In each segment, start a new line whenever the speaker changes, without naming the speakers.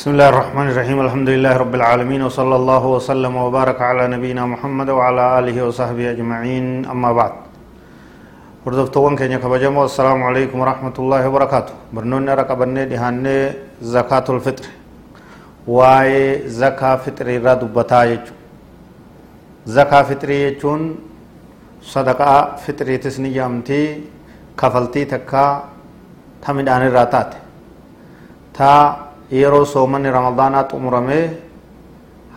بسم الله الرحمن الرحيم الحمد لله رب العالمين وصلى الله وسلم وبارك على نبينا محمد وعلى آله وصحبه أجمعين أما بعد assalaamu alaikum warahmatullaahi wabarakaatu barnoonni ara qabannee dhihaannee zakaatul fixri waa'ee zakaa fixrii irraa dubbataa jechu zakaa fixrii jechuun sadaqaa fixriitis ni jaamtii kafaltii takkaa ta midhaan irraa taate taa yeroo soomanni ramadaanaa xumuramee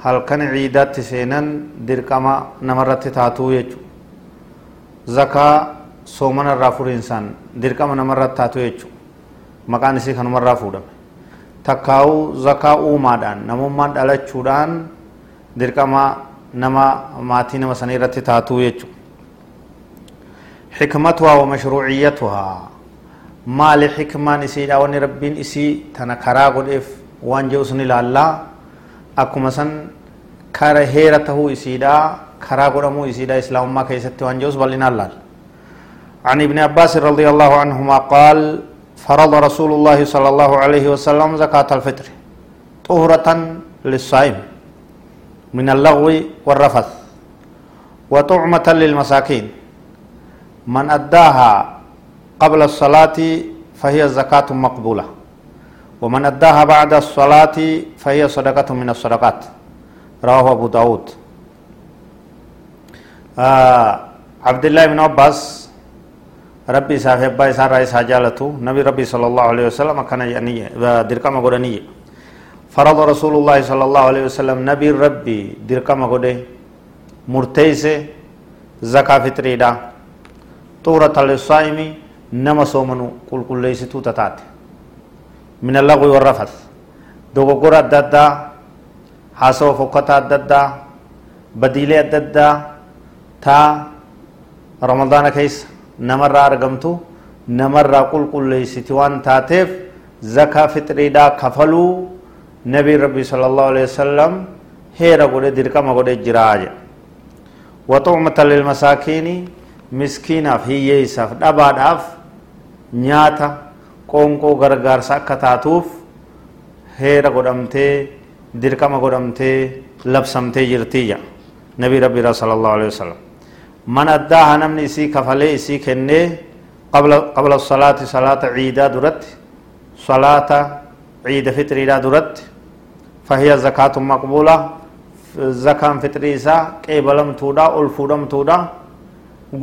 halkan ciidaatti seenan dirqama namarratti taatuu jechu zakaa soomana irraa furiinsaan dirqama namarratti taatu jechu maqaan isii kanumarraa fuudhame. Takkaa'uu zakaa uumaadhaan namummaan dhalachuudhaan dirqama nama maatii nama sanii irratti taatuu jechu xikmatuhaa wa mashruuciyyatuhaa maali xikmaan isiidha wanni rabbiin isii tana karaa godheef waan jedhu sun ilaallaa akkuma san kara heera tahuu isiidha karaa godhamuu isiidha islaamummaa keessatti waan jedhus bal'inaan laal عن ابن عباس رضي الله عنهما قال فرض رسول الله صلى الله عليه وسلم زكاة الفطر طهرة للصائم من اللغو والرفث وطعمة للمساكين من أداها قبل الصلاة فهي زكاة مقبولة. ومن أداها بعد الصلاة فهي صدقة من الصدقات. رواه أبو داود. آه عبد الله بن عباس ربي صاحب أبا إسان رئيس حجالته نبي ربي صلى الله عليه وسلم كان يعني درقم قرانية فرض رسول الله صلى الله عليه وسلم نبي ربي درقم قده مرتيس زكاة فطري دا طورة للصائم نما صومنو قل قل ليستو تتات من اللغو والرفث دوغو قرى الددا حاسو فقطة الددا بديلة الددا تا رمضان كيس namarraa argamtu namarraa qulqulleeysiti waan taateef zakaa fixriidhaa kafaluu nabiin rabbii sala allahu alehi wasalam heera godhe dirqama godhe jiraa jedha waxucmata lilmasaakiini miskiinaaf hiyyeeysaaf dhabaadhaaf nyaata qoonqoo gargaarsa akka taatuuf heera godhamtee dirqama godhamtee labsamtee jirtii jedha nabii rabbiirraa sala allahu alehi wasalam نمني إسي كفلي إسي كني قبل قبل الصلاة صلاة عيدا درت صلاة عيد فطر إلى درت فهي زكاة مقبولة زكاة فطر إسا قبلم تودا ألفودم تودا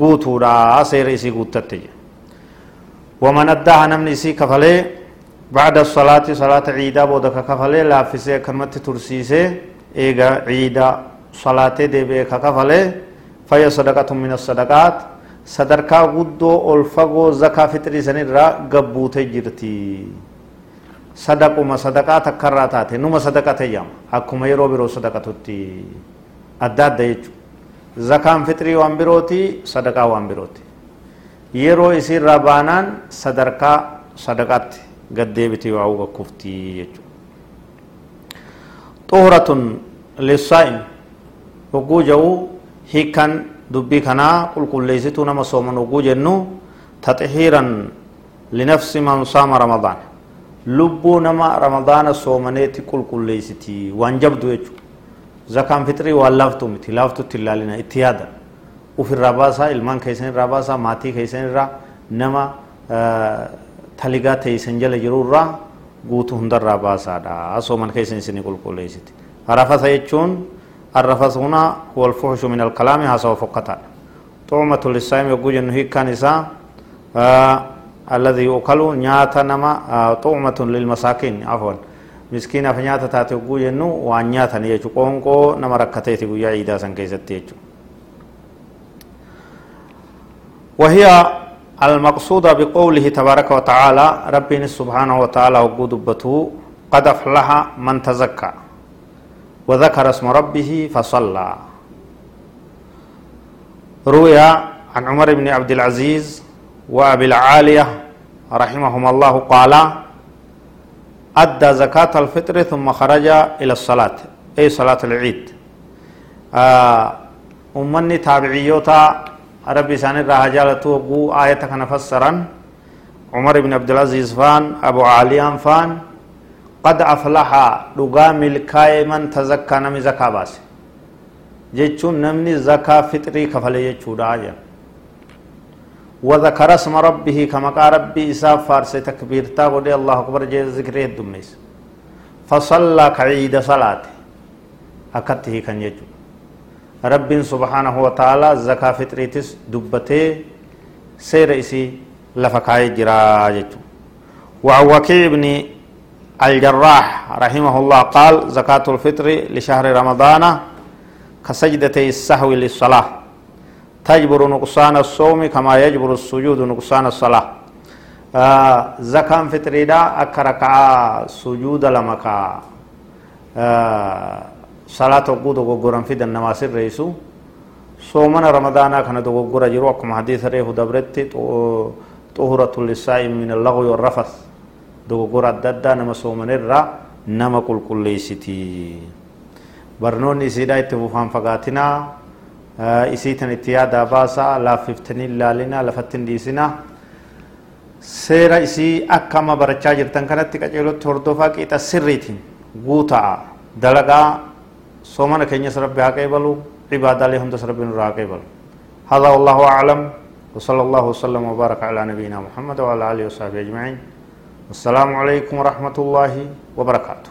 قوتودا سير إسي قوتت ومن أداها نمني إسي كفلي بعد الصلاة صلاة عيدا بودك كفلي لا فسي كلمة ترسيسي إيغا عيدا صلاة دي بيكا كفلي فهي صدقة من الصدقات. صدركا غدو ألفغو زكاة فطري سنرا قبوت جرتي. ما صدقات كراتات نما صدقة يام حكما يرو برو صدقة تي أداد ديجو. زكاة فطري وان بروتي صدقة وان بروتي. yeroo isin rabaanaan sadarkaa sadaqaatti gad deebite waa hubakuftii jechuudha. Xuhuratun lissaa'im hogguu ja'uu hiikan dubbii kanaa qulqulleessituu nama sooman hogguu jennu taxihiiran linafsi mansaama ramadaan lubbuu nama ramadaana soomaneetti qulqulleessitii waan jabdu jechuudha. Zakaan fitrii waan laaftu miti laaftutti ilaalina itti yaadan. ofirraa baasaa ilmaan keessan irraa baasaa maatii keessan irraa nama taligaa teeysan jala jiru irraa guutuu hundarraa baasaadha asooman keessan isinii qulqulleessiti arafasa jechuun arrafas huna walfuxushu min alkalaami hasawa fokkataadha xuumatu lissaa'im yogguu jennu hiikkaan isaa alladhi yuukalu nyaata nama xuumatun lilmasaakiin afwan miskiinaaf nyaata taate yogguu jennu waan nyaatan jechuu qoonqoo nama rakkateeti guyyaa ciidaa san keessatti jechuudha وهي المقصودة بقوله تبارك وتعالى ربي سبحانه وتعالى وقود بتو قد أفلح من تزكى وذكر اسم ربه فصلى. روي عن عمر بن عبد العزيز وأبي العالية رحمهما الله قال أدى زكاة الفطر ثم خرج إلى الصلاة أي صلاة العيد. آه أمني تابعيوتا ربي سان الرهجالة وقو آية كان فسرا عمر بن عبد العزيز فان أبو عليان فان قد أفلح لغا ملكاي من تزكى نمي زكاة باس جيتشون نمني زكاة فطري كفلي جيتشو دعايا وذكر اسم ربه كما قال ربي إساف فارس تكبيرتا ودي الله أكبر جي ذكره الدميس فصلى كعيد صلاة أكته كان يجو رب سبحانه وتعالى زكاة فطريتس دبته سير إسي لفكاي جرا جيتو وعن وكيع بن الجراح رحمه الله قال زكاة الفطر لشهر رمضان كسجدتي السهو للصلاة. تجبر نقصان الصوم كما يجبر السجود نقصان الصلاة. آه زكاة فطري دا أكركع سجود لمكا. آه صلاة وقود وقرن في النماس الرئيسو صومنا رمضان كان دوغورا جرو كما حديث ريه دبرت طهرة للصائم من اللغو والرفث dogoggora adda addaa nama soomanirraa nama qulqulleessiti barnoonni isiidhaa itti fufaan fagaatinaa isiitan itti yaadaa baasaa laaffiftanii ilaalinaa lafatti hin dhiisinaa seera isii akka amma barachaa jirtan kanatti qaceelotti hordofaa qixa sirriitiin guuta'a dalagaa rabbi haa qeebalu cibaadaalee hundas rabbi nurraa haa qeebalu هذا والله أعلم وصلى الله وسلم وبارك على نبينا محمد وعلى آله وصحبه أجمعين السلام عليكم ورحمة الله وبركاته